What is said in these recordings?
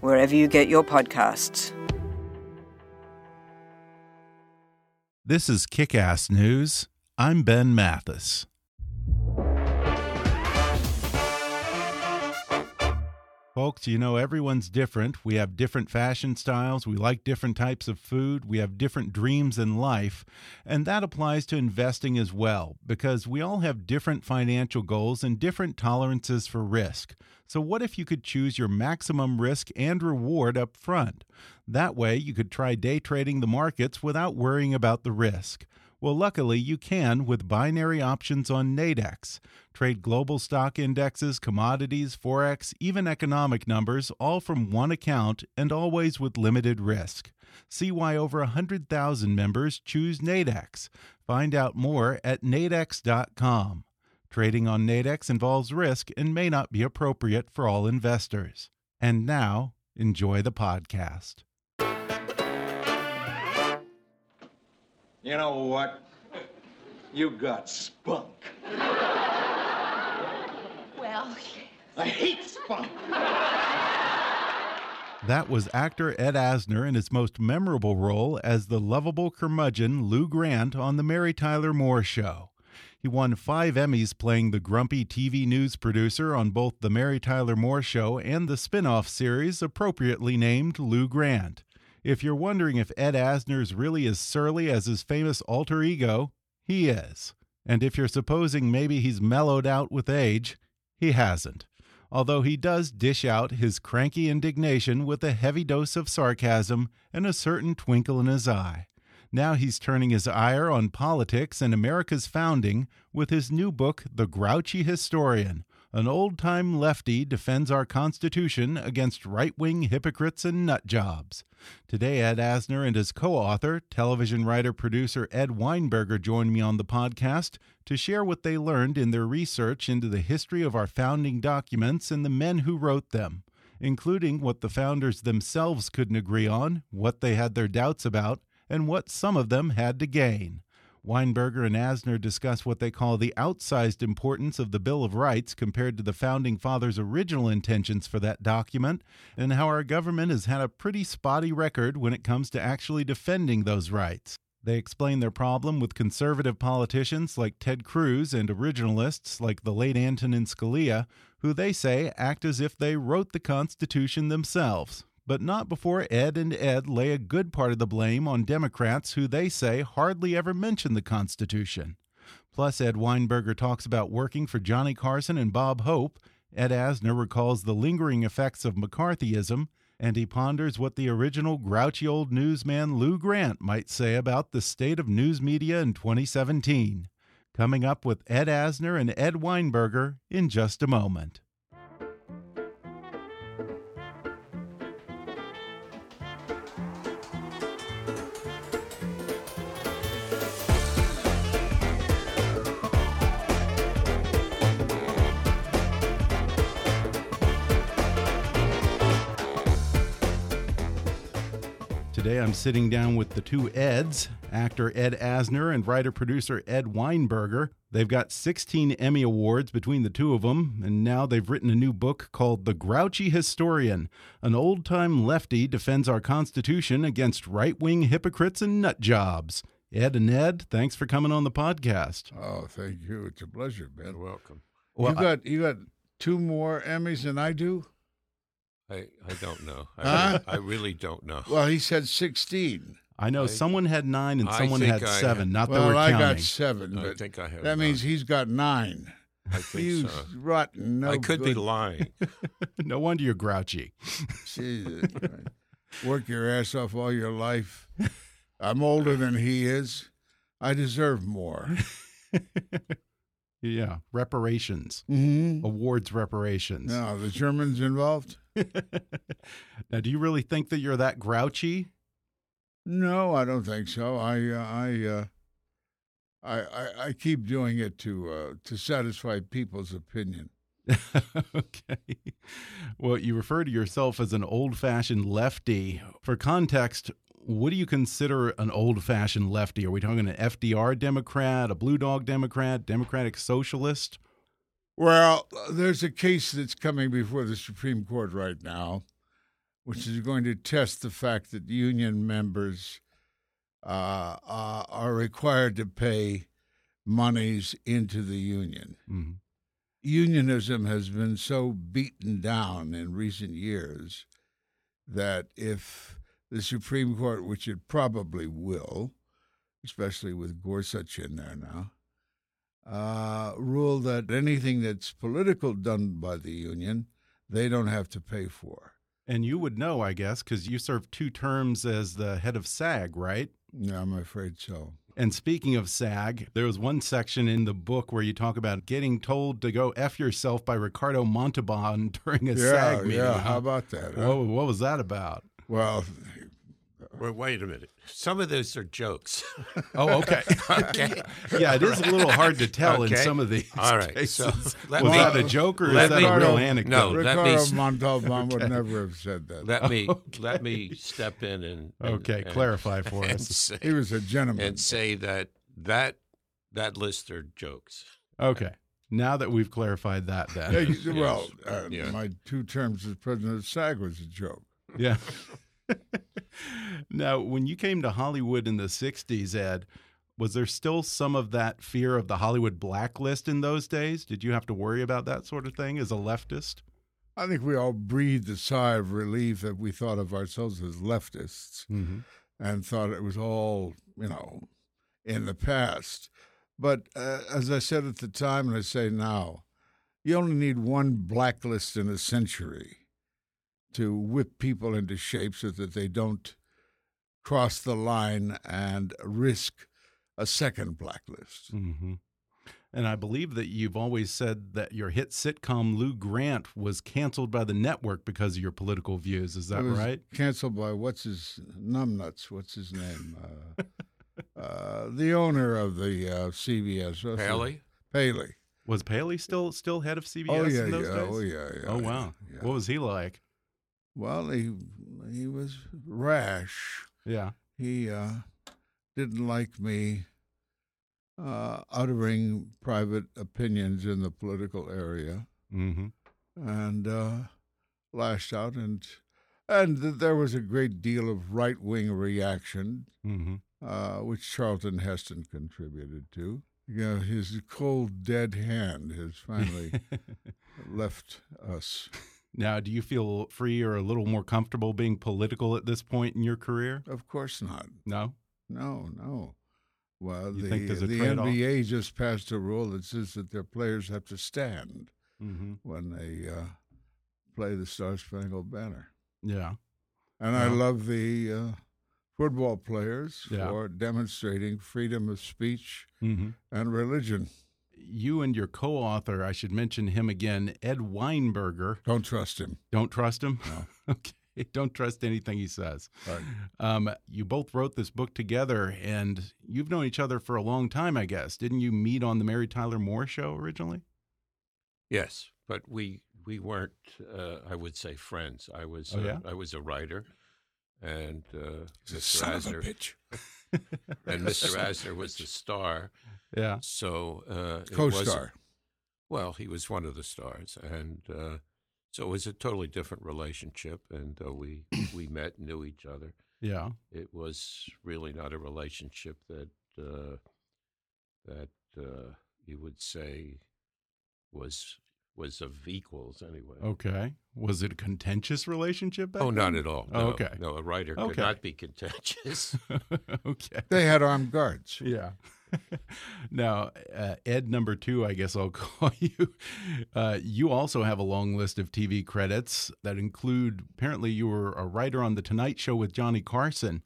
wherever you get your podcasts. This is Kick Ass News. I'm Ben Mathis. Folks, you know, everyone's different. We have different fashion styles. We like different types of food. We have different dreams in life. And that applies to investing as well, because we all have different financial goals and different tolerances for risk. So, what if you could choose your maximum risk and reward up front? That way, you could try day trading the markets without worrying about the risk. Well, luckily, you can with binary options on Nadex. Trade global stock indexes, commodities, forex, even economic numbers, all from one account and always with limited risk. See why over 100,000 members choose Nadex. Find out more at nadex.com. Trading on Nadex involves risk and may not be appropriate for all investors. And now, enjoy the podcast. You know what? You got spunk. Well, I hate spunk. That was actor Ed Asner in his most memorable role as the lovable curmudgeon Lou Grant on The Mary Tyler Moore Show. He won five Emmys playing the grumpy TV news producer on both The Mary Tyler Moore Show and the spin off series, appropriately named Lou Grant. If you're wondering if Ed Asner's really as surly as his famous alter ego, he is. And if you're supposing maybe he's mellowed out with age, he hasn't. Although he does dish out his cranky indignation with a heavy dose of sarcasm and a certain twinkle in his eye. Now he's turning his ire on politics and America's founding with his new book, The Grouchy Historian. An old time lefty defends our Constitution against right wing hypocrites and nut jobs. Today, Ed Asner and his co author, television writer producer Ed Weinberger, joined me on the podcast to share what they learned in their research into the history of our founding documents and the men who wrote them, including what the founders themselves couldn't agree on, what they had their doubts about, and what some of them had to gain. Weinberger and Asner discuss what they call the outsized importance of the Bill of Rights compared to the Founding Fathers' original intentions for that document, and how our government has had a pretty spotty record when it comes to actually defending those rights. They explain their problem with conservative politicians like Ted Cruz and originalists like the late Antonin Scalia, who they say act as if they wrote the Constitution themselves, but not before Ed and Ed lay a good part of the blame on Democrats who they say hardly ever mention the Constitution. Plus, Ed Weinberger talks about working for Johnny Carson and Bob Hope. Ed Asner recalls the lingering effects of McCarthyism, and he ponders what the original grouchy old newsman Lou Grant might say about the state of news media in 2017. Coming up with Ed Asner and Ed Weinberger in just a moment. Today I'm sitting down with the two Eds, actor Ed Asner and writer producer Ed Weinberger. They've got 16 Emmy Awards between the two of them, and now they've written a new book called The Grouchy Historian. An old time lefty defends our Constitution against right wing hypocrites and nut jobs. Ed and Ed, thanks for coming on the podcast. Oh, thank you. It's a pleasure, Ben. Welcome. Well, you got you got two more Emmys than I do. I, I don't know. I, Huh? I really don't know. Well, he said 16. I know I- someone had nine and I someone had I seven. had- Not that well, we're counting. I counting. got seven, I think I have. that means he's got nine. I think He's so. rotten. No I could be lying. no wonder you're grouchy. Jesus Christ. Work your ass off all your life. I'm older than he is. I deserve more. Yeah, reparations, Mm-hmm. awards reparations. Now, the Germans involved? now, do you really think that you're that grouchy? No, I don't think so. I, uh, I, uh, I, I, I keep doing it to uh, to satisfy people's opinion. okay. Well, you refer to yourself as an old fashioned lefty. For context, what do you consider an old fashioned lefty? Are we talking an FDR Democrat, a Blue Dog Democrat, Democratic Socialist? Well, there's a case that's coming before the Supreme Court right now, which is going to test the fact that union members uh, uh, are required to pay monies into the union. Mhm. Unionism has been so beaten down in recent years that if the Supreme Court, which it probably will, especially with Gorsuch in there now, uh, rule that anything that's political done by the union, they don't have to pay for. And you would know, I guess, because you served two terms as the head of SAG, right? Yeah, I'm afraid so. And speaking of SAG, there was one section in the book where you talk about getting told to go F yourself by Ricardo Montalban during a yeah, SAG meeting. yeah. How about that? huh? What, what was that about? Well, Well, wait a minute. Some of those are jokes. Oh, okay. okay. yeah, it is a little hard to tell in some of these All right, cases. so let was me- that a joke or is that me- a real anecdote? No, let Ricardo s- Montalban would never have said that. Let me let me step in and, and Okay, and- clarify for and us. say, he was a gentleman. and say that that that list are jokes. Okay. Now that we've clarified that, Yeah, then. you- well, uh, Yeah. my two terms as president of SAG was a joke. Yeah. now, when you came to Hollywood in the 60s, Ed, was there still some of that fear of the Hollywood blacklist in those days? Did you have to worry about that sort of thing as a leftist? I think we all breathed a sigh of relief that we thought of ourselves as leftists Mm-hmm. and thought it was all, you know, in the past. But uh, as I said at the time, and I say now, you only need one blacklist in a century to whip people into shape so that they don't cross the line and risk a second blacklist. Mm-hmm. And I believe that you've always said that your hit sitcom Lou Grant was canceled by the network because of your political views. Is that It was right? Canceled by what's his numbnuts? What's his name? Uh, uh, the owner of the uh, CBS. What's Paley? Paley. Was Paley still still head of CBS Oh yeah, in those yeah. days? Oh yeah, yeah. Oh wow. yeah. What was he like? Well, he he was rash. Yeah. He uh, didn't like me uh, uttering private opinions in the political area, Mm-hmm. and uh, lashed out, and and there was a great deal of right wing reaction Mm-hmm. uh, which Charlton Heston contributed to. You know, his cold, dead hand has finally left us. Now, do you feel free or a little more comfortable being political at this point in your career? Of course not. No. No, no. Well, You the, think there's a the? NBA just passed a rule that says that their players have to stand Mm-hmm. when they uh, play the Star Spangled Banner. Yeah. And I love the uh, football players Yeah. for demonstrating freedom of speech Mm-hmm. and religion. You and your co-author, I should mention him again, Ed Weinberger. Don't trust him. Don't trust him. No. okay. Don't trust anything he says. Right. Um, you both wrote this book together, and you've known each other for a long time, I guess. Didn't you meet on the Mary Tyler Moore show originally? Yes, but we we weren't. Uh, I would say friends. I was. Oh, uh, yeah? I was a writer, and uh, Mr. son of a Asner bitch. and Mr. Asner was the star. Yeah. So uh, Co-star. Well, he was one of the stars, and uh, so it was a totally different relationship. And uh, we we met, knew each other. Yeah. It was really not a relationship that uh, that uh, you would say was was of equals anyway. Okay. Was it a contentious relationship? Back Oh, not at all. Oh, okay. No, a writer could not be contentious. okay. They had armed guards. Yeah. now, uh, Ed number two, I guess I'll call you. Uh, you also have a long list of TV credits that include apparently you were a writer on The Tonight Show with Johnny Carson.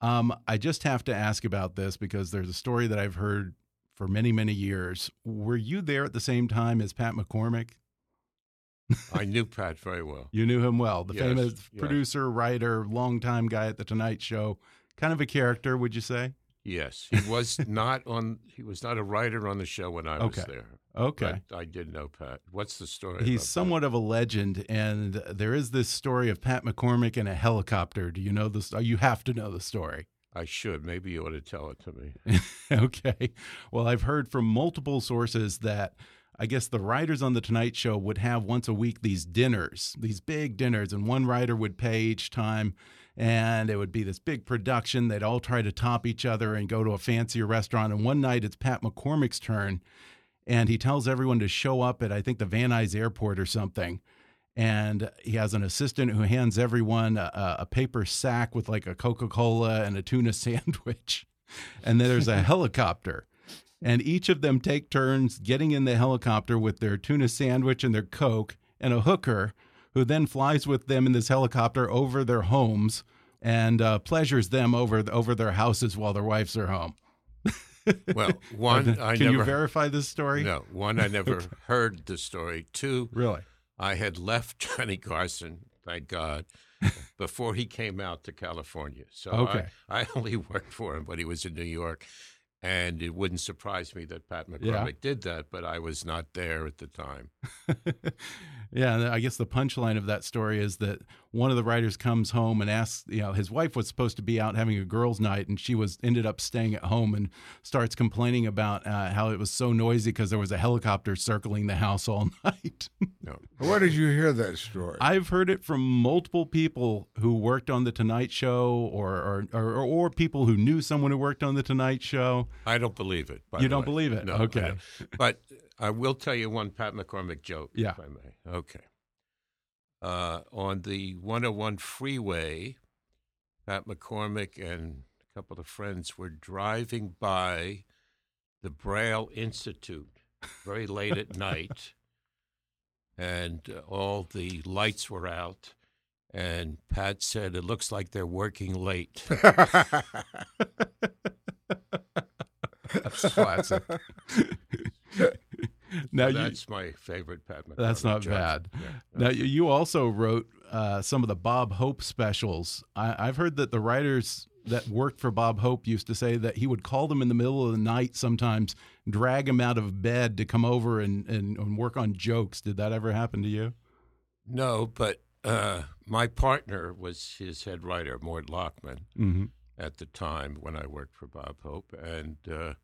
Um, I just have to ask about this because there's a story that I've heard for many, many years. Were you there at the same time as Pat McCormick? I knew Pat very well. You knew him well, the Yes, famous yes. producer, writer, longtime guy at The Tonight Show. Kind of a character, would you say? Yes, he was not on. He was not a writer on the show when I was there. Okay. But I did know Pat. What's the story? He's somewhat of a legend, and there is this story of Pat McCormick in a helicopter. Do you know this? You have to know the story. I should. Maybe you ought to tell it to me. okay. Well, I've heard from multiple sources that I guess the writers on the Tonight Show would have once a week these dinners, these big dinners, and one writer would pay each time. And it would be this big production. They'd all try to top each other and go to a fancier restaurant. And one night it's Pat McCormick's turn. And he tells everyone to show up at, I think, the Van Nuys Airport or something. And he has an assistant who hands everyone a, a paper sack with like a Coca Cola and a tuna sandwich. And then there's a helicopter. And each of them take turns getting in the helicopter with their tuna sandwich and their Coke and a hooker who then flies with them in this helicopter over their homes and uh, pleasures them over over their houses while their wives are home. Well, one, I Can never. you verify this story? No, one, I never heard the story. Two, Really? I had left Johnny Carson, thank God, before he came out to California. So Okay. I, I only worked for him when he was in New York. And it wouldn't surprise me that Pat McCormick Yeah. did that, but I was not there at the time. Yeah, I guess the punchline of that story is that one of the writers comes home and asks, you know, his wife was supposed to be out having a girls' night, and she was ended up staying at home and starts complaining about uh, how it was so noisy because there was a helicopter circling the house all night. No. Where did you hear that story? I've heard it from multiple people who worked on the Tonight Show, or or, or or people who knew someone who worked on the Tonight Show. I don't believe it. by You the don't way. believe it? No, Okay. But I will tell you one Pat McCormick joke, Yeah. if I may. Okay. Uh, on the 101 freeway, Pat McCormick and a couple of friends were driving by the Braille Institute very late at night, and uh, all the lights were out. And Pat said, It looks like they're working late. That's classic. now you, That's my favorite Pat McCormick. That's not bad. Yeah, Now that's- you you also wrote uh, some of the Bob Hope specials. I, I've heard that the writers that worked for Bob Hope used to say that he would call them in the middle of the night sometimes, drag them out of bed to come over and, and, and work on jokes. Did that ever happen to you? No, but uh, my partner was his head writer, Mort Lachman, Mm-hmm. at the time when I worked for Bob Hope. And uh,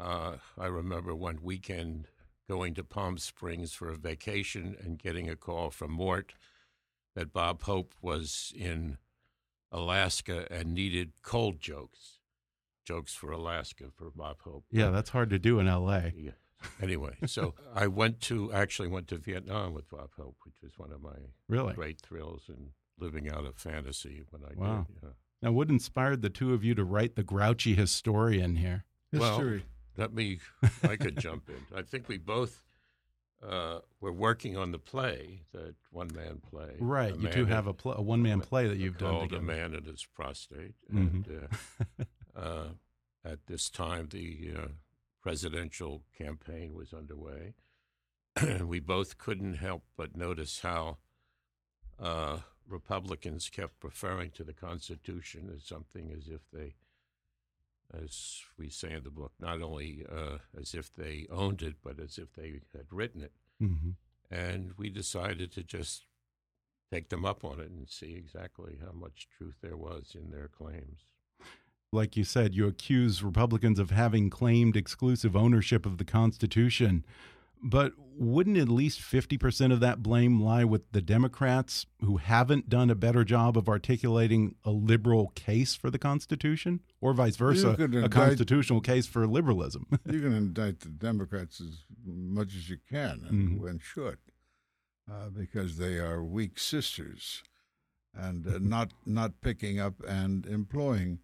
uh, I remember one weekend going to Palm Springs for a vacation and getting a call from Mort that Bob Hope was in Alaska and needed cold jokes, jokes for Alaska for Bob Hope. Yeah, that's hard to do in L.A. Yeah. Anyway, so I went to actually went to Vietnam with Bob Hope, which was one of my Really? great thrills and living out a fantasy when I Wow. did. Yeah. Now, what inspired the two of you to write the grouchy historian here? Well, History. Let me. I could jump in. I think we both uh, were working on the play, the one-man play. Right, A you Man and- have a, pl a one-man play that you've done called "A Man and His Prostate," Mhm. and uh, uh, at this time the uh, presidential campaign was underway. And we both couldn't help but notice how uh, Republicans kept referring to the Constitution as something as if they, as we say in the book, not only uh, as if they owned it, but as if they had written it. hmm And we decided to just take them up on it and see exactly how much truth there was in their claims. like you said, you accuse Republicans of having claimed exclusive ownership of the Constitution. But wouldn't at least 50% of that blame lie with the Democrats who haven't done a better job of articulating a liberal case for the Constitution? Or vice versa, a constitutional case for liberalism? you can indict the Democrats as much as you can and, mm -hmm. and should, uh, because they are weak sisters and uh, not, not picking up and employing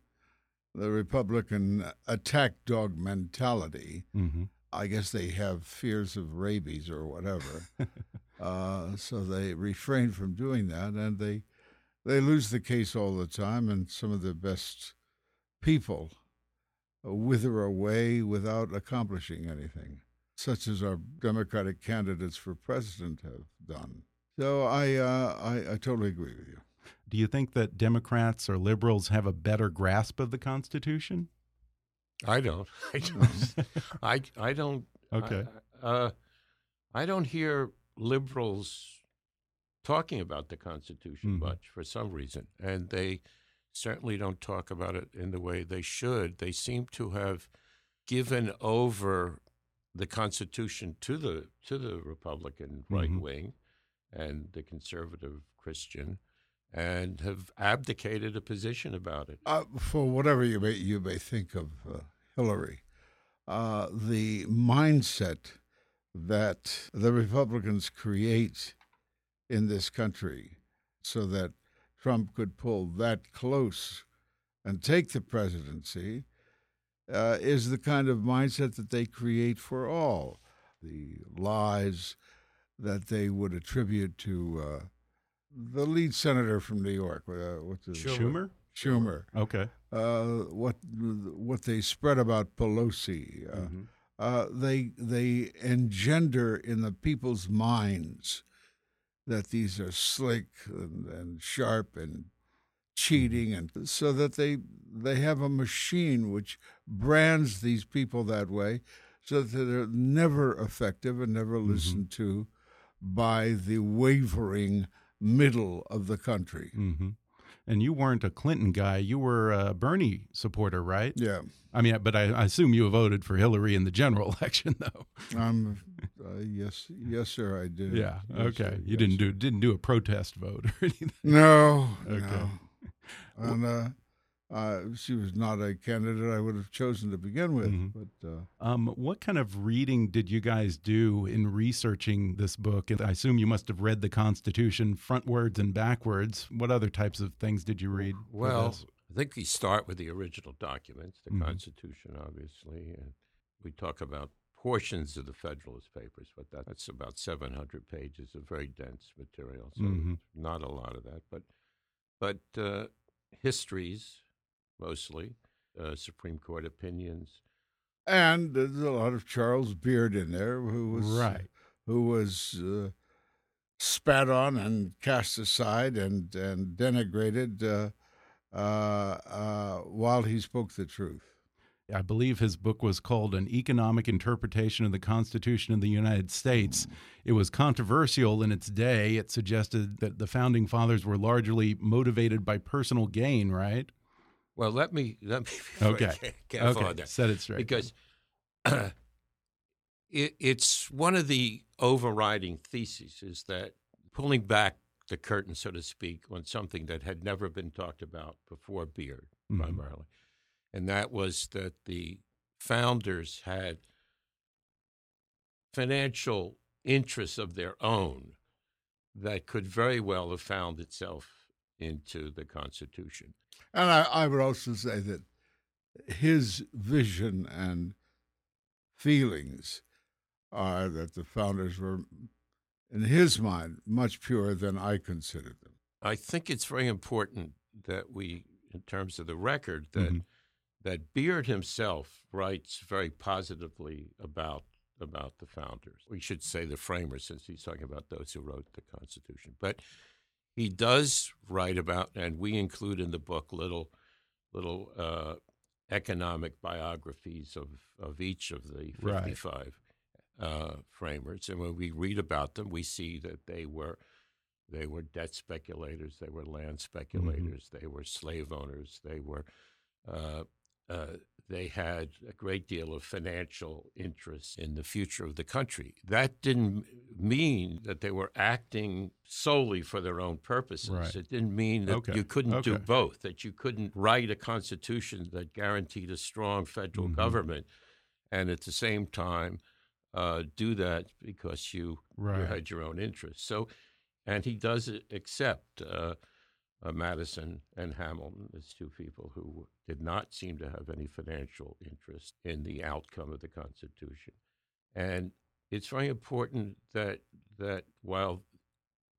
the Republican attack dog mentality. Mm -hmm I guess they have fears of rabies or whatever. uh, so they refrain from doing that, and they they lose the case all the time, and some of the best people wither away without accomplishing anything, such as our Democratic candidates for president have done. So I, uh, I, I totally agree with you. Do you think that Democrats or liberals have a better grasp of the Constitution? I don't. I don't. I, I don't. Okay. I, uh, I don't hear liberals talking about the Constitution mm-hmm. much for some reason, and they certainly don't talk about it in the way they should. They seem to have given over the Constitution to the to the Republican right mm-hmm. wing and the conservative Christian, and have abdicated a position about it. Uh, for whatever you may you may think of uh, Hillary, uh, the mindset that the Republicans create in this country, so that Trump could pull that close and take the presidency, uh, is the kind of mindset that they create for all. The lies that they would attribute to uh, the lead senator from New York. Uh, what's his Schumer? Schumer. Okay. Uh, what what they spread about Pelosi. Uh, mm-hmm. uh, they they engender in the people's minds that these are slick and, and sharp and cheating, and so that they they have a machine which brands these people that way, so that they're never effective and never mm-hmm. listened to by the wavering middle of the country. Mm-hmm. And you weren't a Clinton guy; you were a Bernie supporter, right? Yeah. I mean, but I, I assume you voted for Hillary in the general election, though. Um, uh, yes, yes, sir, I did. Yeah. Yes, okay. Sir, you yes, didn't do didn't do a protest vote or anything. No. Okay. No. And uh, uh, she was not a candidate I would have chosen to begin with. Mm -hmm. But uh, um, what kind of reading did you guys do in researching this book? And I assume you must have read the Constitution frontwards and backwards. What other types of things did you read? Well, I think we start with the original documents, the mm -hmm. Constitution, obviously, and we talk about portions of the Federalist Papers, but that, that's about 700 pages of very dense material. So mm -hmm. not a lot of that, but but uh, histories mostly, uh, Supreme Court opinions. And there's a lot of Charles Beard in there, who was right, who was uh, spat on and cast aside and and denigrated uh, uh, uh while he spoke the truth. I believe his book was called An Economic Interpretation of the Constitution of the United States. It was controversial in its day. It suggested that the founding fathers were largely motivated by personal gain, right? Well, let me let me okay. Get, get okay. Set it straight because uh, it, it's one of the overriding theses is that pulling back the curtain, so to speak, on something that had never been talked about before Beard, mm-hmm. primarily, and that was that the founders had financial interests of their own that could very well have found itself into the Constitution. And I, I would also say that his vision and feelings are that the founders were, in his mind, much purer than I considered them. I think it's very important that we, in terms of the record, that mm-hmm. that Beard himself writes very positively about about the founders. We should say the framers, since he's talking about those who wrote the Constitution. But he does write about, and we include in the book little little uh, economic biographies of, of each of the 55 right. uh, framers. And when we read about them, we see that they were they were debt speculators, they were land mm-hmm. speculators, mm-hmm. they were slave owners, they were uh, uh, they had a great deal of financial interest in the future of the country. That didn't mean that they were acting solely for their own purposes. Right. It didn't mean that Okay. you couldn't do both, that you couldn't write a constitution that guaranteed a strong federal Mhm. government and at the same time uh, do that because you, you had your own interests. So, and he does accept uh, uh, Madison and Hamilton as two people who did not seem to have any financial interest in the outcome of the Constitution. And it's very important that that while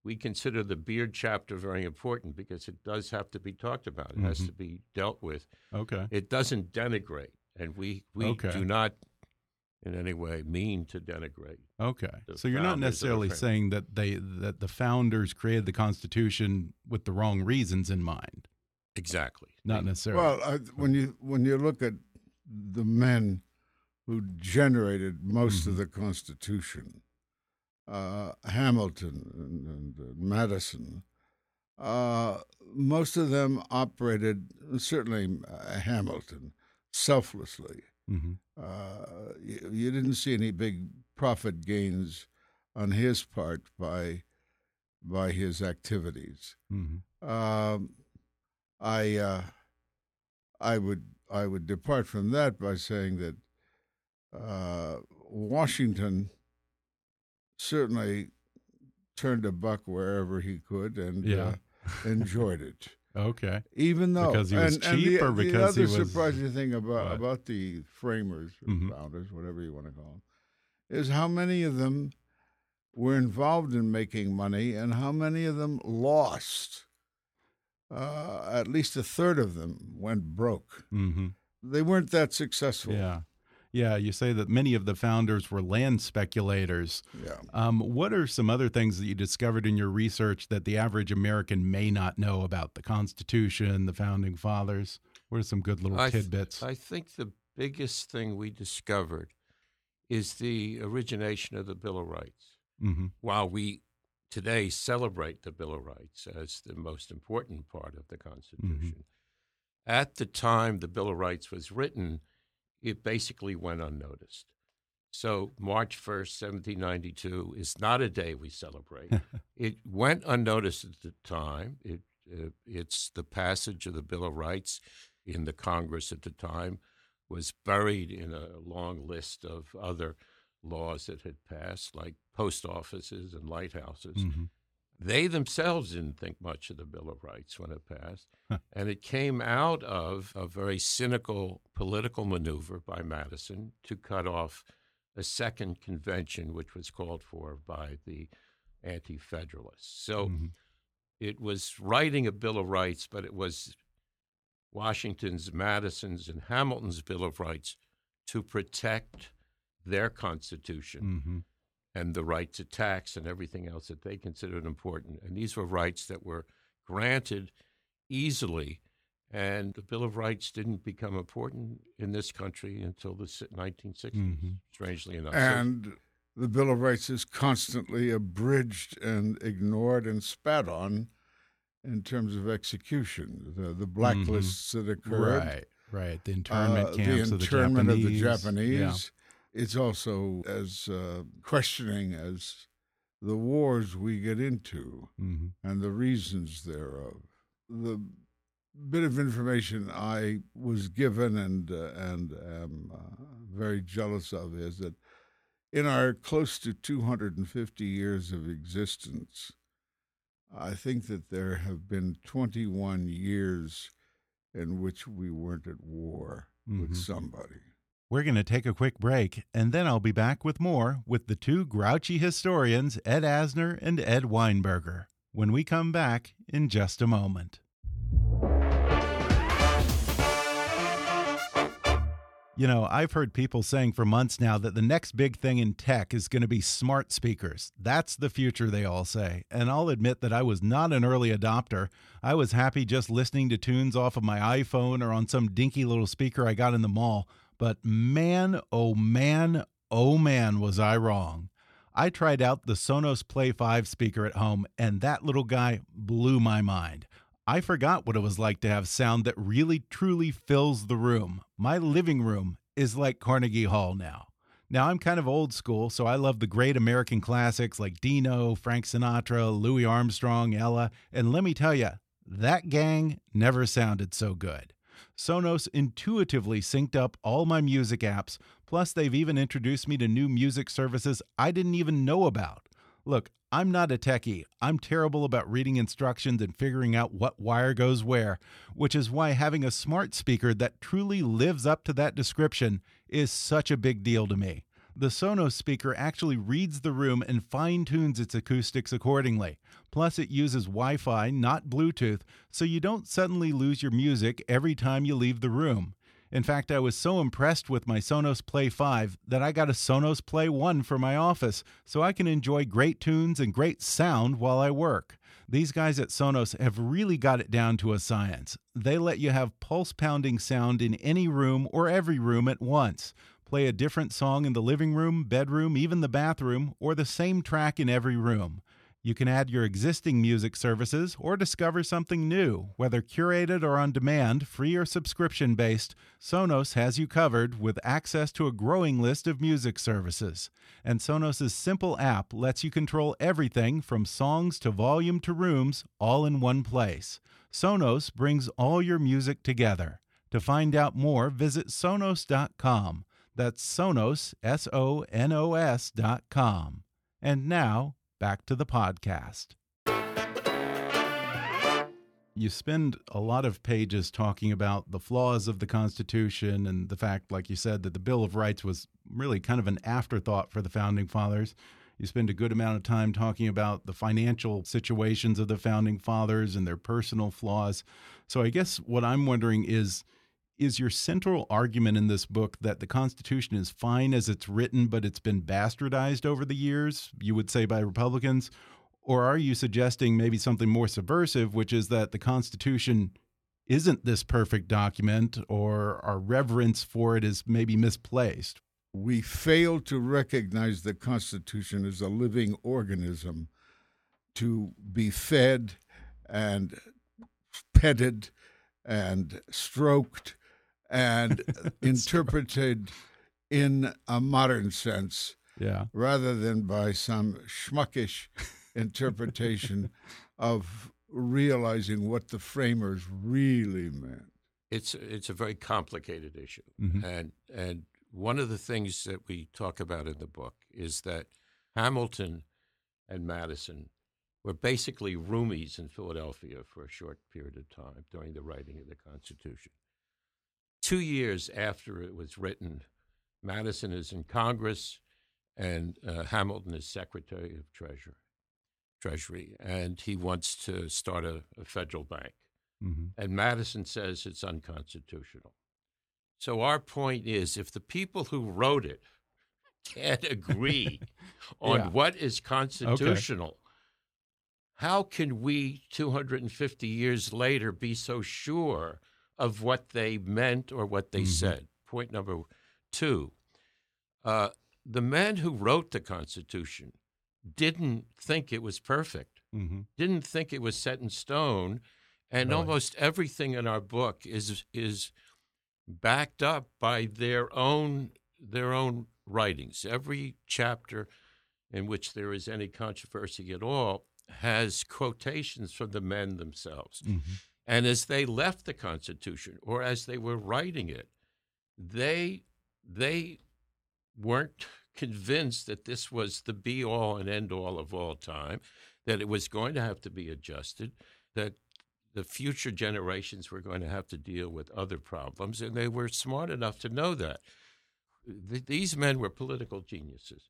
we consider the Beard chapter very important because it does have to be talked about, it has Mhm. to be dealt with. Okay. It doesn't denigrate, and we we Okay. do not in any way mean to denigrate. Okay. So you're not founders of the necessarily saying that they that the founders created the Constitution with the wrong reasons in mind. Exactly. Not necessarily. Well, I, when you when you look at the men who generated most of Mhm. the Constitution, uh, Hamilton and, and, uh, Madison, uh, most of them operated certainly uh, Hamilton selflessly. Mhm. Uh, you, you didn't see any big profit gains on his part by by his activities. Mhm. Um, I uh, I would I would depart from that by saying that uh, Washington certainly turned a buck wherever he could and Yeah. uh, enjoyed it. Okay. Even though Because he was and, and the, or because the he other was- surprising thing about What? about the framers or Mhm. founders, whatever you want to call them, is how many of them were involved in making money and how many of them lost. Uh, at least a third of them went broke. hmm They weren't that successful. Yeah. Yeah. You say that many of the founders were land speculators. Yeah. Um, what are some other things that you discovered in your research that the average American may not know about the Constitution, the founding fathers? What are some good little I th- tidbits? I think the biggest thing we discovered is the origination of the Bill of Rights. hmm While we today celebrate the Bill of Rights as the most important part of the Constitution, at the time the Bill of Rights was written, it basically went unnoticed. So March 1st, 1792 is not a day we celebrate. it went unnoticed at the time. It, uh, it's the passage of the Bill of Rights in the Congress at the time was buried in a long list of other laws that had passed, like post offices and lighthouses. hmm They themselves didn't think much of the Bill of Rights when it passed. Huh. And it came out of a very cynical political maneuver by Madison to cut off a second convention, which was called for by the Anti Federalists. So Mhm. it was writing a Bill of Rights, but it was Washington's, Madison's, and Hamilton's Bill of Rights to protect their Constitution hmm and the right to tax and everything else that they considered important. And these were rights that were granted easily. And the Bill of Rights didn't become important in this country until the si- 1960s, Mhm. strangely enough. So- And the Bill of Rights is constantly abridged and ignored and spat on in terms of execution. The, the blacklists that occurred. Mm-hmm. Right. Right. The internment uh, camps the of the Japanese. of the Japanese. Yeah. It's also as uh, questioning as the wars we get into hmm and the reasons thereof. The bit of information I was given and uh, and am uh, very jealous of is that in our close to 250 years of existence, I think that there have been 21 years in which we weren't at war Mhm. with somebody. We're going to take a quick break, and then I'll be back with more with the two grouchy historians, Ed Asner and Ed Weinberger, when we come back in just a moment. You know, I've heard people saying for months now that the next big thing in tech is going to be smart speakers. That's the future, they all say. And I'll admit that I was not an early adopter. I was happy just listening to tunes off of my iPhone or on some dinky little speaker I got in the mall. But man, oh man, oh man, was I wrong. I tried out the Sonos Play 5 speaker at home, and that little guy blew my mind. I forgot what it was like to have sound that really truly fills the room. My living room is like Carnegie Hall now. Now, I'm kind of old school, so I love the great American classics like Dino, Frank Sinatra, Louis Armstrong, Ella, and let me tell you, that gang never sounded so good. Sonos intuitively synced up all my music apps, plus, they've even introduced me to new music services I didn't even know about. Look, I'm not a techie. I'm terrible about reading instructions and figuring out what wire goes where, which is why having a smart speaker that truly lives up to that description is such a big deal to me. The Sonos speaker actually reads the room and fine tunes its acoustics accordingly. Plus, it uses Wi Fi, not Bluetooth, so you don't suddenly lose your music every time you leave the room. In fact, I was so impressed with my Sonos Play 5 that I got a Sonos Play 1 for my office so I can enjoy great tunes and great sound while I work. These guys at Sonos have really got it down to a science. They let you have pulse pounding sound in any room or every room at once. Play a different song in the living room, bedroom, even the bathroom, or the same track in every room. You can add your existing music services or discover something new, whether curated or on demand, free or subscription based. Sonos has you covered with access to a growing list of music services. And Sonos' simple app lets you control everything from songs to volume to rooms all in one place. Sonos brings all your music together. To find out more, visit Sonos.com. That's Sonos, S O N O S.com. And now, back to the podcast. You spend a lot of pages talking about the flaws of the Constitution and the fact, like you said, that the Bill of Rights was really kind of an afterthought for the Founding Fathers. You spend a good amount of time talking about the financial situations of the Founding Fathers and their personal flaws. So, I guess what I'm wondering is is your central argument in this book that the Constitution is fine as it's written, but it's been bastardized over the years, you would say by Republicans? Or are you suggesting maybe something more subversive, which is that the Constitution isn't this perfect document or our reverence for it is maybe misplaced? We fail to recognize the Constitution as a living organism to be fed and petted and stroked and interpreted in a modern sense yeah. rather than by some schmuckish interpretation of realizing what the framers really meant. It's it's a very complicated issue, Mhm. and and one of the things that we talk about in the book is that Hamilton and Madison were basically roomies in Philadelphia for a short period of time during the writing of the Constitution. Two years after it was written, Madison is in Congress, and uh, Hamilton is Secretary of Treasury, Treasury, and he wants to start a, a federal bank. hmm And Madison says it's unconstitutional. So our point is if the people who wrote it can't agree on Yeah. what is constitutional, how can we 250 years later be so sure of what they meant or what they Mhm. said? Point number two uh, the men who wrote the Constitution didn't think it was perfect hmm didn't think it was set in stone, and Really? almost everything in our book is is backed up by their own their own writings. Every chapter in which there is any controversy at all has quotations from the men themselves. hmm And as they left the Constitution, or as they were writing it, they they weren't convinced that this was the be all and end all of all time, that it was going to have to be adjusted, that the future generations were going to have to deal with other problems, and they were smart enough to know that. Th- these men were political geniuses,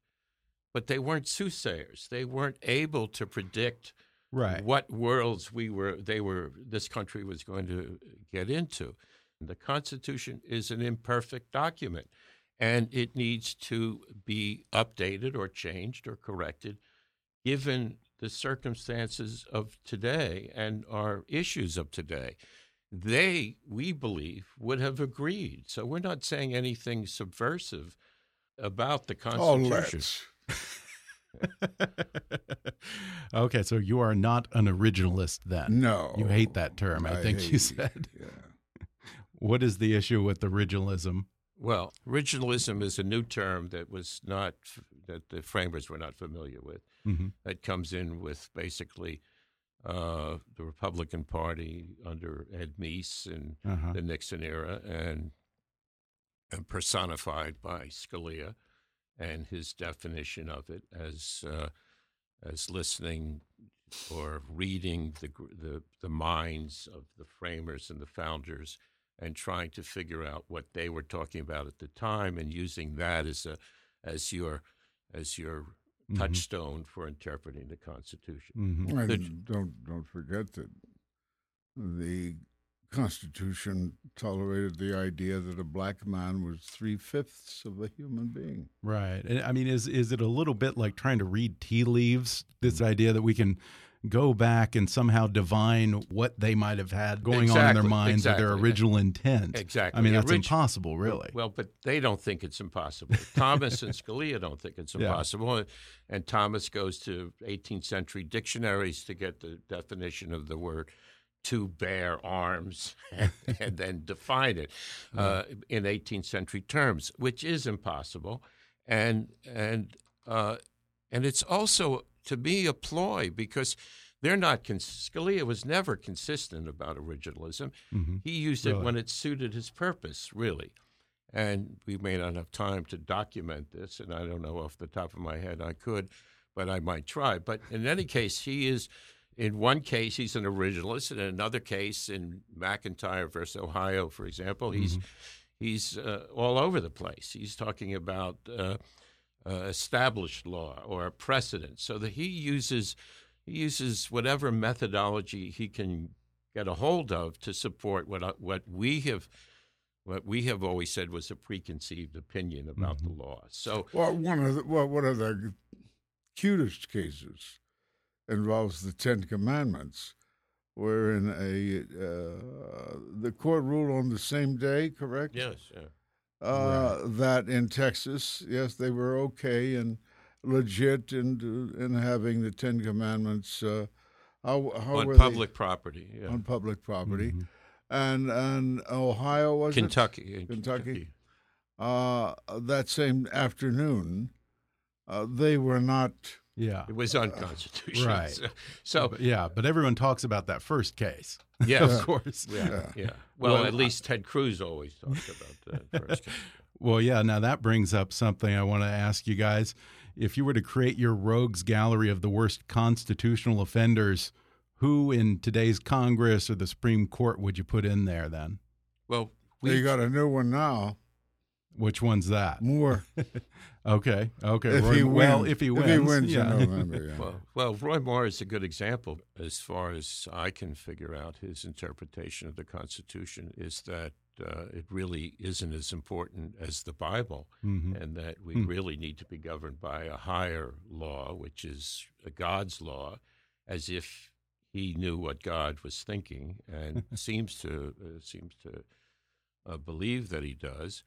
but they weren't soothsayers. They weren't able to predict Right. what worlds we were they were this country was going to get into. The Constitution is an imperfect document, and it needs to be updated or changed or corrected, given the circumstances of today and our issues of today. They, we believe, would have agreed. So we're not saying anything subversive about the Constitution. Oh, Constitution. let's. okay, so you are not an originalist then. No. You hate that term, I, I think you hate- said. Yeah. What is the issue with originalism? Well, originalism is a new term that was not that the framers were not familiar with. hmm That comes in with basically uh, the Republican Party under Ed Meese and Uh-huh. the Nixon era, and, and personified by Scalia and his definition of it as uh, as listening or reading the, the the minds of the framers and the founders and trying to figure out what they were talking about at the time and using that as a as your as your Mhm. touchstone for interpreting the Constitution. hmm And Good. don't don't forget that the Constitution tolerated the idea that a black man was three fifths of a human being. Right. And I mean, is is it a little bit like trying to read tea leaves? This Mm. idea that we can go back and somehow divine what they might have had going on in their Exactly, minds or their original intent. Exactly. I mean, that's Orig- impossible, really. Well, but they don't think it's impossible. Thomas and Scalia don't think it's Yeah. impossible. And Thomas goes to 18th century dictionaries to get the definition of the word to bear arms and, and then define it uh, in 18th century terms, which is impossible. And, and, uh, and it's also, to me, a ploy because they're not, cons- Scalia was never consistent about originalism. Mhm. He used it when it suited his purpose, really. And we may not have time to document this, and I don't know off the top of my head I could, but I might try. But in any case, he is, in one case, he's an originalist. In another case, in McIntyre versus Ohio, for example, he's he's uh, all over the place. He's talking about uh, uh, established law or a precedent, so that he uses he uses whatever methodology he can get a hold of to support what uh, what we have what we have always said was a preconceived opinion about the law. So Well, one of the, well, one of the cutest cases involves the Ten Commandments, wherein a uh, the court ruled on the same day, correct? yes, yeah. Uh, That in Texas, yes, they were okay and legit in in having the Ten Commandments. Uh, how how on were public property, yeah. on public property, Mhm. and and Ohio was it? Kentucky, Kentucky? uh, that same afternoon, uh, they were not. Yeah. It was unconstitutional. Right. So, so But- yeah, but everyone talks about that first case. Yeah, of course. yeah, yeah. Well, Well, at least Ted Cruz always talked about that first. case. Well, yeah, now that brings up something I want to ask you guys. If you were to create your rogues gallery of the worst constitutional offenders, who in today's Congress or the Supreme Court would you put in there then? Well, They we got a new one now. Which one's that? Moore Okay, okay. if Roy- he well, if he wins, if he wins yeah. in November. Yeah. Well, well, Roy Moore is a good example as far as I can figure out his interpretation of the Constitution is that uh, it really isn't as important as the Bible, Mhm. and that we Hmm. really need to be governed by a higher law, which is a God's law, as if he knew what God was thinking, and seems to uh, seems to uh, believe that he does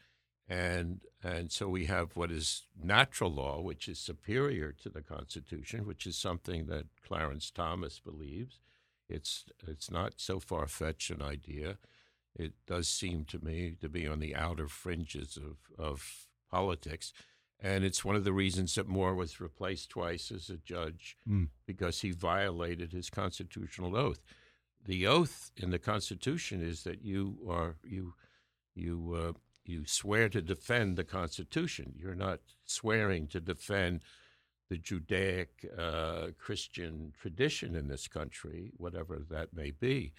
and and so we have what is natural law, which is superior to the Constitution, which is something that Clarence Thomas believes. It's it's not so far fetched an idea. It does seem to me to be on the outer fringes of of politics, and it's one of the reasons that Moore was replaced twice as a judge Mm. because he violated his constitutional oath. The oath in the Constitution is that you are you you uh, you swear to defend the Constitution. You're not swearing to defend the Judaic uh, Christian tradition in this country, whatever that may be,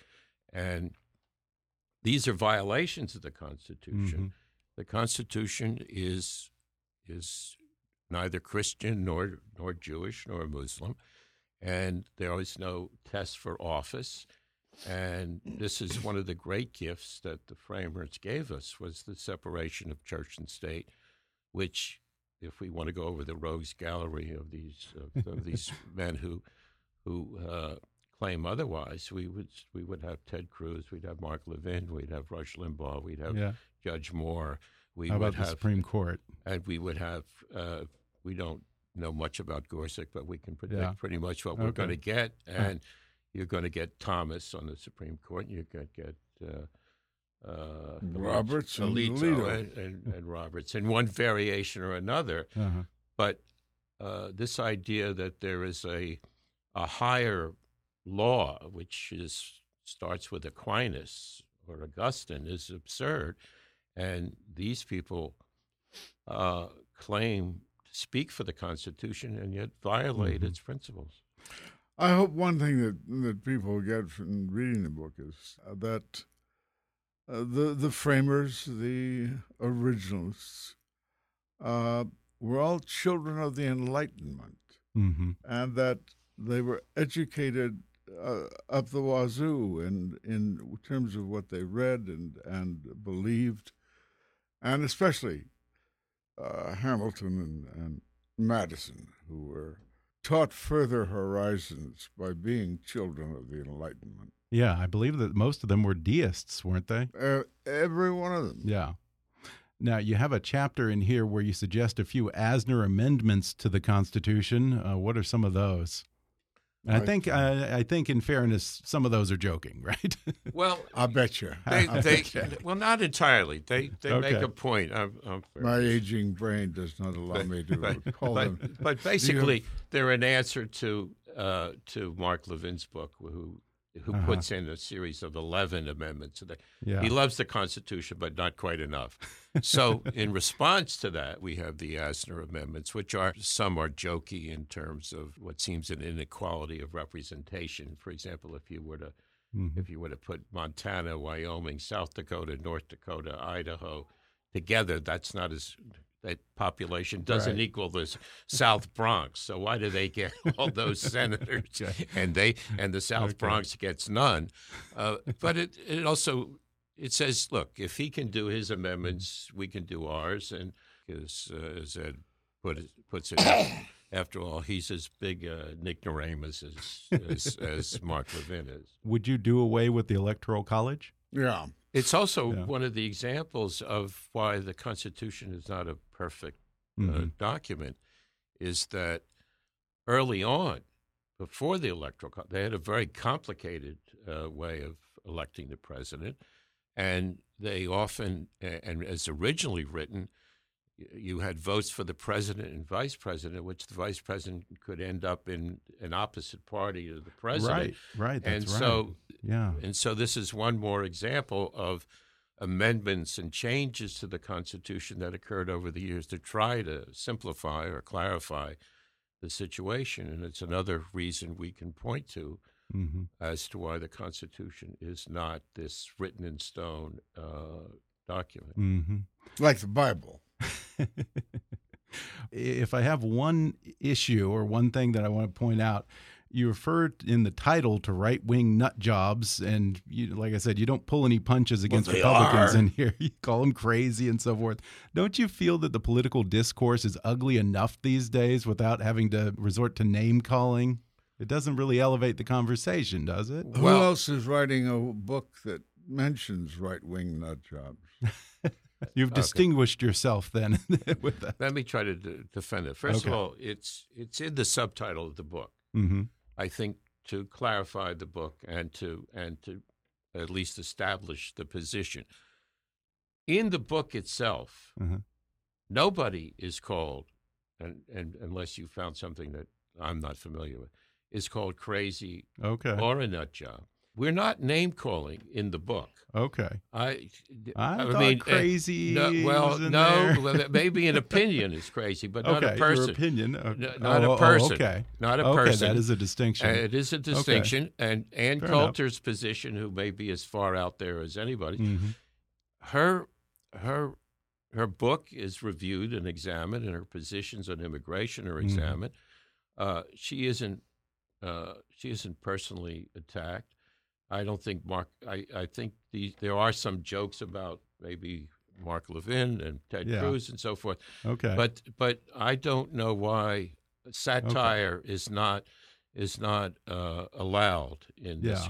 and these are violations of the Constitution. The Constitution is is neither Christian nor nor Jewish nor Muslim, and there is no test for office. And this is one of the great gifts that the framers gave us was the separation of church and state, which, if we want to go over the rogues gallery of these of, of these men who who uh, claim otherwise, we would we would have Ted Cruz, we'd have Mark Levin, we'd have Rush Limbaugh, we'd have Yeah. Judge Moore, we How would about the have Supreme Court? and we would have uh, we don't know much about Gorsuch, but we can predict Yeah. pretty much what we're going to get. And you're going to get Thomas on the Supreme Court, and you're going to get uh, uh, Roberts and Alito and, and, and Roberts in one variation or another. Uh-huh. But uh, this idea that there is a a higher law, which is starts with Aquinas or Augustine, is absurd, and these people uh, claim to speak for the Constitution and yet violate Mhm. its principles. I hope one thing that, that people get from reading the book is uh, that uh, the the framers, the originalists, uh, were all children of the Enlightenment, Mm-hmm. and that they were educated uh, up the wazoo in in terms of what they read and and believed, and especially uh, Hamilton and, and Madison, who were taught further horizons by being children of the Enlightenment. Yeah, I believe that most of them were deists, weren't they? Uh, every one of them. Yeah. Now, you have a chapter in here where you suggest a few Asner amendments to the Constitution. Uh, what are some of those? And I I- think, uh, I think, in fairness, some of those are joking, right? Well, I bet you. they, they bet well, not entirely. They they make a point. I'm, I'm My aging brain does not allow me to but, call but, them. but basically, they're an answer to uh, to Mark Levin's book, who who Uh-huh. puts in a series of eleven amendments. That yeah. He loves the Constitution, but not quite enough. So, in response to that, we have the Asner amendments, which are some are jokey in terms of what seems an inequality of representation. For example, if you were to Mhm. if you were to put Montana, Wyoming, South Dakota, North Dakota, Idaho together, that's not as that population doesn't Right. equal the South Bronx. So why do they get all those senators Okay. and they and the South Okay. Bronx gets none? Uh, but it it also it says, look, if he can do his amendments, we can do ours, and as uh, as Ed put it, puts it. After all, he's as big a ignoramus as, as, as Mark Levin is. Would you do away with the Electoral College? Yeah. It's also Yeah. one of the examples of why the Constitution is not a perfect uh, Mhm. document. Is that early on, before the electoral, they had a very complicated uh, way of electing the president, and they often, and as originally written, you had votes for the president and vice president, which the vice president could end up in an opposite party to the president. Right, right. That's and right. so yeah. and so this is one more example of amendments and changes to the Constitution that occurred over the years to try to simplify or clarify the situation. And it's another reason we can point to hmm as to why the Constitution is not this written in stone uh, document. hmm Like the Bible. if I have one issue or one thing that I want to point out, you referred in the title to right wing nut jobs, and you, like I said, you don't pull any punches against they Republicans are. in here. You call them crazy and so forth. Don't you feel that the political discourse is ugly enough these days without having to resort to name calling? It doesn't really elevate the conversation, does it? Who Well- else is writing a book that mentions right wing nut jobs? You've Okay. distinguished yourself then with that. Let me try to d- defend it. First Okay. of all, it's it's in the subtitle of the book. hmm I think to clarify the book and to and to at least establish the position. In the book itself, Uh-huh. nobody is called, and, and unless you found something that I'm not familiar with, is called crazy Okay. or a nut job. We're not name calling in the book. Okay. I, I, thought mean, uh, crazy. no, well, no, well, maybe an opinion is crazy, but not okay, a person. Your opinion. uh, No, oh, not oh, a oh, person. okay. Not a okay, person. that is a distinction. Uh, it is a distinction, and Ann Fair enough. Coulter's position, who may be as far out there as anybody, Mhm. her her her book is reviewed and examined, and her positions on immigration are Mhm. examined. Uh, she isn't uh, she isn't personally attacked. I don't think Mark. I, I think the, there are some jokes about maybe Mark Levin and Ted Yeah. Cruz and so forth, Okay. but but I don't know why satire is not is not uh, allowed in this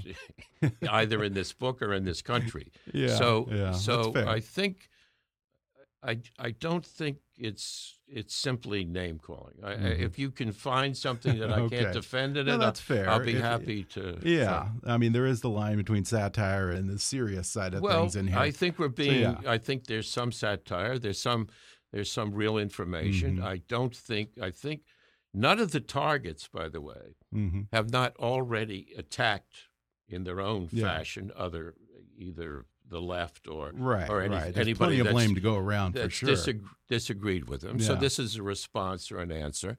either in this book or in this country. yeah. so yeah, so. I think I, I don't think it's it's simply name calling. I, Mhm. If you can find something that I Okay. can't defend in No, it, that's fair. I'll be If- happy to. Yeah, I mean there is the line between satire and the serious side of well, things in here. I think we're being. yeah. I think there's some satire. There's some. There's some real information. Mhm. I don't think. I think none of the targets, by the way, hmm have not already attacked in their own Yeah. fashion other either the left or Right, or any, right. There's anybody plenty of that's- blame to go around for sure. disag- disagreed with them. So this is a response or an answer.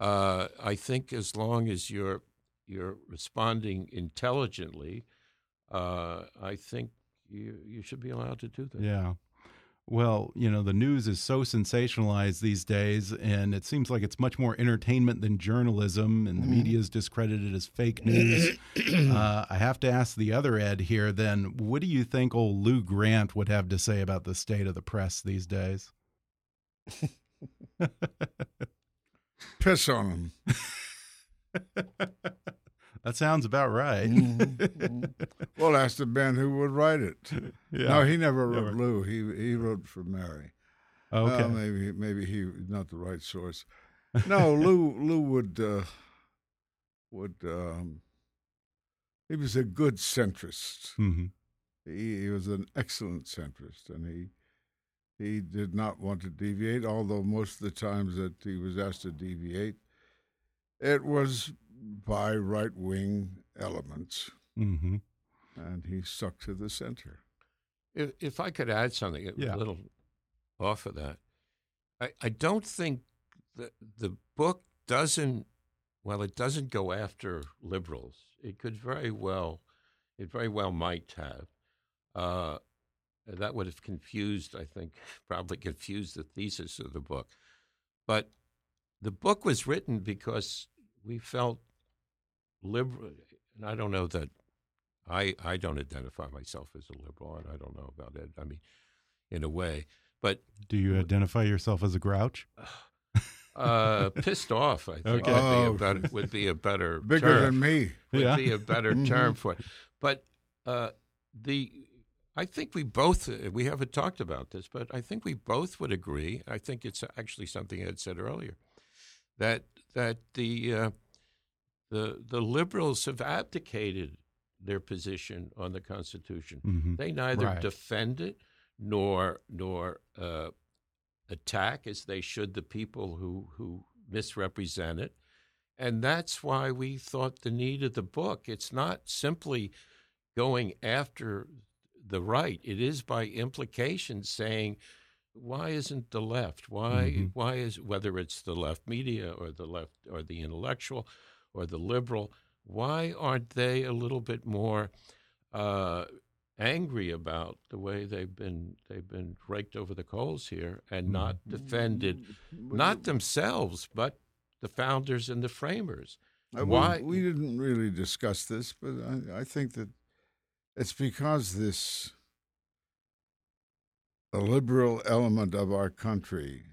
Uh, I think as long as you're you're responding intelligently, uh, I think you you should be allowed to do that. Yeah. Well, you know, the news is so sensationalized these days, and it seems like it's much more entertainment than journalism, and the media is discredited as fake news. uh, I have to ask the other Ed here then, what do you think old Lou Grant would have to say about the state of the press these days? Piss on him. That sounds about right. Well, ask the man who would write it. yeah. No, he never wrote Never. Lou. He he wrote for Mary. okay. Well, maybe maybe he not the right source. No, Lou Lou would uh, would um, he was a good centrist. hmm He, he was an excellent centrist, and he he did not want to deviate. Although most of the times that he was asked to deviate, it was by right wing elements, hmm and he stuck to the center. If, if I could add something Yeah. a little off of that, I, I don't think the the book doesn't well it doesn't go after liberals. It could very well it very well might have. Uh, that would have confused, I think, probably confused the thesis of the book. But the book was written because we felt liberal, and I don't know that I I don't identify myself as a liberal, and I don't know about it. I mean, in a way, but Do you identify yourself as a grouch? uh, pissed off. I think Okay. would, Oh. be a better, would be a better Bigger term. than me. would Yeah. be a better Mhm. term for it. But uh, the I think we both we haven't talked about this, but I think we both would agree. I think it's actually something Ed said earlier that that the uh, the the liberals have abdicated their position on the Constitution. hmm They neither Right. defend it nor nor uh, attack as they should the people who who misrepresent it, and that's why we thought the need of the book. It's not simply going after the right; it is by implication saying. Why isn't the left? Why? Mhm. Why is whether it's the left media or the left or the intellectual or the liberal? Why aren't they a little bit more uh, angry about the way they've been they've been raked over the coals here and not defended not themselves but the founders and the framers. Uh, we- Why- We, didn't really discuss this, but I, I think that it's because this the liberal element of our country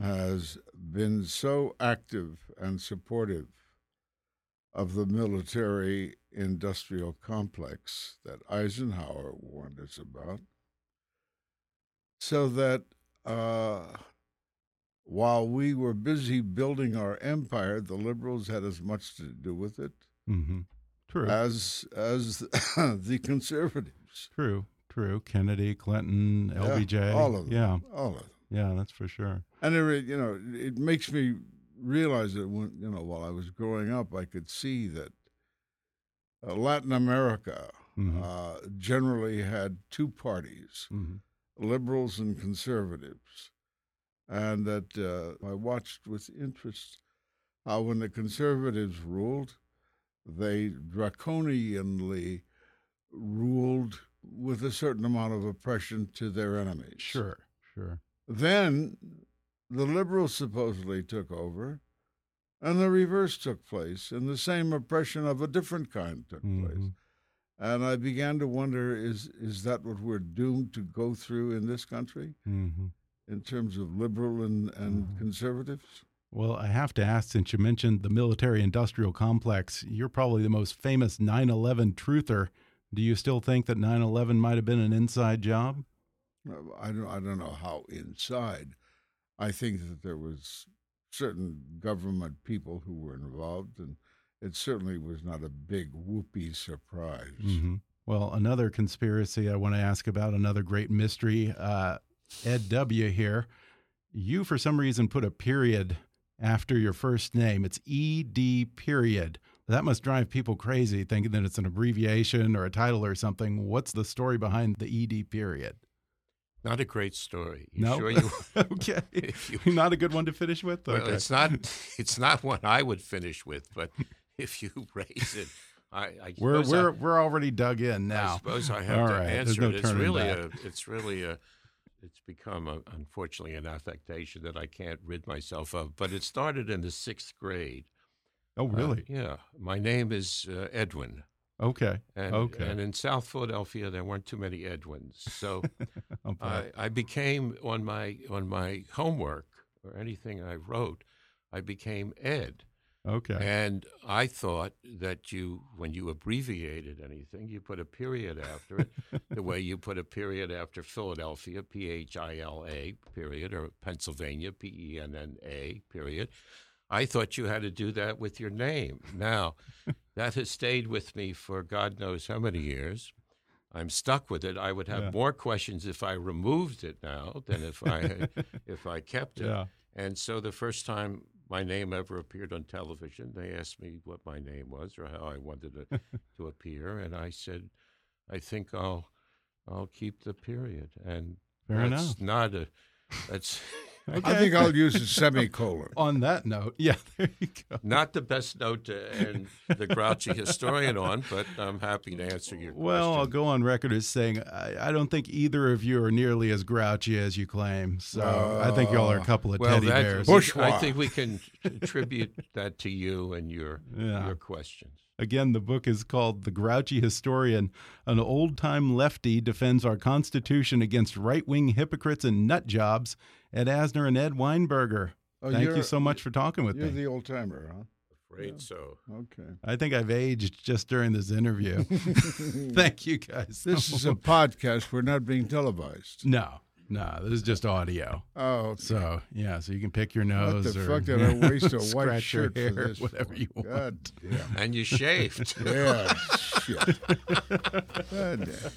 has been so active and supportive of the military industrial complex that Eisenhower warned us about, so that uh, while we were busy building our empire, the liberals had as much to do with it hmm True. as as the conservatives. True. True. Kennedy, Clinton, Yeah, LBJ. all of them. Yeah. all of them. Yeah, that's for sure. And it, you know, it makes me realize that when you know, while I was growing up, I could see that uh, Latin America Mhm. uh, generally had two parties, hmm liberals and conservatives, and that uh, I watched with interest how when the conservatives ruled, they draconianly ruled with a certain amount of oppression to their enemies. Sure. Sure. Then the liberals supposedly took over, and the reverse took place, and the same oppression of a different kind took place. Mhm. And I began to wonder is, is that what we're doomed to go through in this country hmm in terms of liberal and, and Mhm. conservatives? Well, I have to ask since you mentioned the military industrial complex, you're probably the most famous 9 11 truther. Do you still think that 9 11 might have been an inside job? I don't, I don't know how inside. I think that there was certain government people who were involved, and it certainly was not a big whoopee surprise. Mm -hmm. Well, another conspiracy I want to ask about, another great mystery. Uh, Ed W. here. You, for some reason, put a period after your first name. It's ED period. That must drive people crazy thinking that it's an abbreviation or a title or something. What's the story behind the ED period? Not a great story. You no, sure you, okay. You, not a good one to finish with. Okay. Well, it's not. It's not one I would finish with. But if you raise it, I, I we're we're I, we're already dug in now. I suppose I have All to right. answer no it. It's really back. a. It's really a. It's become, a, unfortunately, an affectation that I can't rid myself of. But it started in the sixth grade. Oh, really? Uh, yeah. My name is uh, Edwin. Okay. And, okay. And in South Philadelphia, there weren't too many Edwins, so I, I, became on my on my homework or anything I wrote, I became Ed. Okay. And I thought that you, when you abbreviated anything, you put a period after it, the way you put a period after Philadelphia, P H I L A, period, or Pennsylvania, P E N N A, period. I thought you had to do that with your name. Now, that has stayed with me for God knows how many years. I'm stuck with it. I would have yeah. more questions if I removed it now than if I if I kept it. Yeah. And so the first time my name ever appeared on television, they asked me what my name was or how I wanted it to appear, and I said, I think I'll I'll keep the period. And Fair that's enough. not a that's Okay. I think I'll use a semicolon. on that note, yeah, there you go. Not the best note to end the grouchy historian on, but I'm happy to answer your well, question. I'll go on record as saying I, I, don't think either of you are nearly as grouchy as you claim. So uh, I think y'all are a couple of well, teddy that, bears. Bourgeois. I think we can attribute that to you and your yeah. your questions. Again, the book is called The Grouchy Historian. An old time lefty defends our Constitution against right wing hypocrites and nut jobs. Ed Asner and Ed Weinberger. Oh, Thank you so much for talking with you're me. You're the old timer, huh? Afraid yeah. so. Okay. I think I've aged just during this interview. Thank you guys. This is a podcast. We're not being televised. No. No, this is just audio. Oh, okay. so yeah, so you can pick your nose. What the or, fuck did I waste a white shirt hair, for this? Whatever you God want. Damn. And you shaved. yeah, shit. God damn.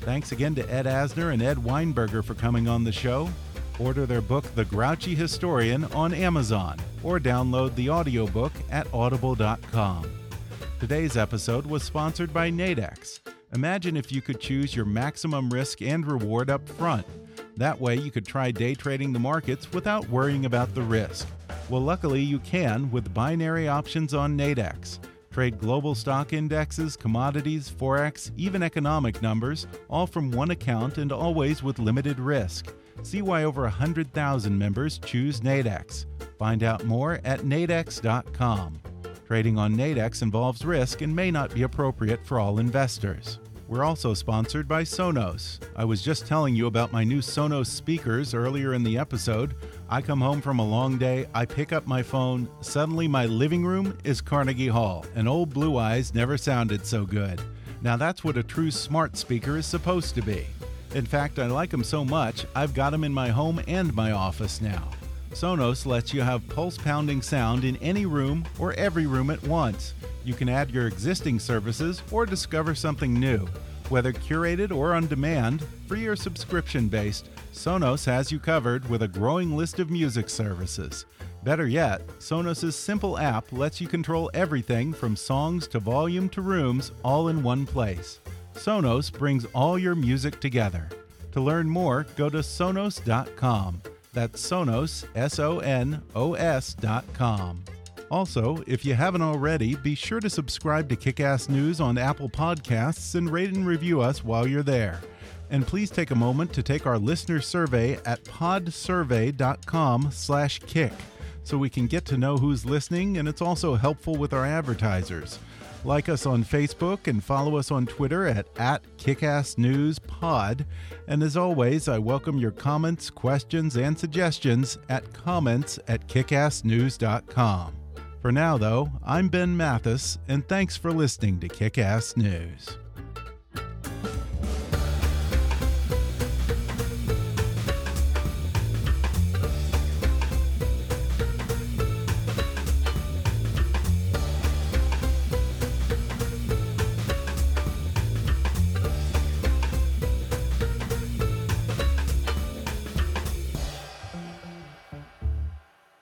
Thanks again to Ed Asner and Ed Weinberger for coming on the show. Order their book, The Grouchy Historian, on Amazon or download the audiobook at audible.com. Today's episode was sponsored by Nadex. Imagine if you could choose your maximum risk and reward up front. That way, you could try day trading the markets without worrying about the risk. Well, luckily, you can with binary options on Nadex. Trade global stock indexes, commodities, forex, even economic numbers, all from one account and always with limited risk. See why over 100,000 members choose Nadex. Find out more at nadex.com. Trading on Nadex involves risk and may not be appropriate for all investors. We're also sponsored by Sonos. I was just telling you about my new Sonos speakers earlier in the episode. I come home from a long day, I pick up my phone, suddenly my living room is Carnegie Hall, and old Blue Eyes never sounded so good. Now that's what a true smart speaker is supposed to be. In fact, I like them so much, I've got them in my home and my office now. Sonos lets you have pulse pounding sound in any room or every room at once. You can add your existing services or discover something new. Whether curated or on demand, free or subscription based, Sonos has you covered with a growing list of music services. Better yet, Sonos' simple app lets you control everything from songs to volume to rooms all in one place. Sonos brings all your music together. To learn more, go to Sonos.com. That's Sonos, S O N O S dot com. Also, if you haven't already, be sure to subscribe to Kickass News on Apple Podcasts and rate and review us while you're there. And please take a moment to take our listener survey at podsurvey.com slash kick so we can get to know who's listening and it's also helpful with our advertisers. Like us on Facebook and follow us on Twitter at, at KickassNewsPod. And as always, I welcome your comments, questions, and suggestions at comments at kickassnews.com. For now, though, I'm Ben Mathis, and thanks for listening to Kickass News.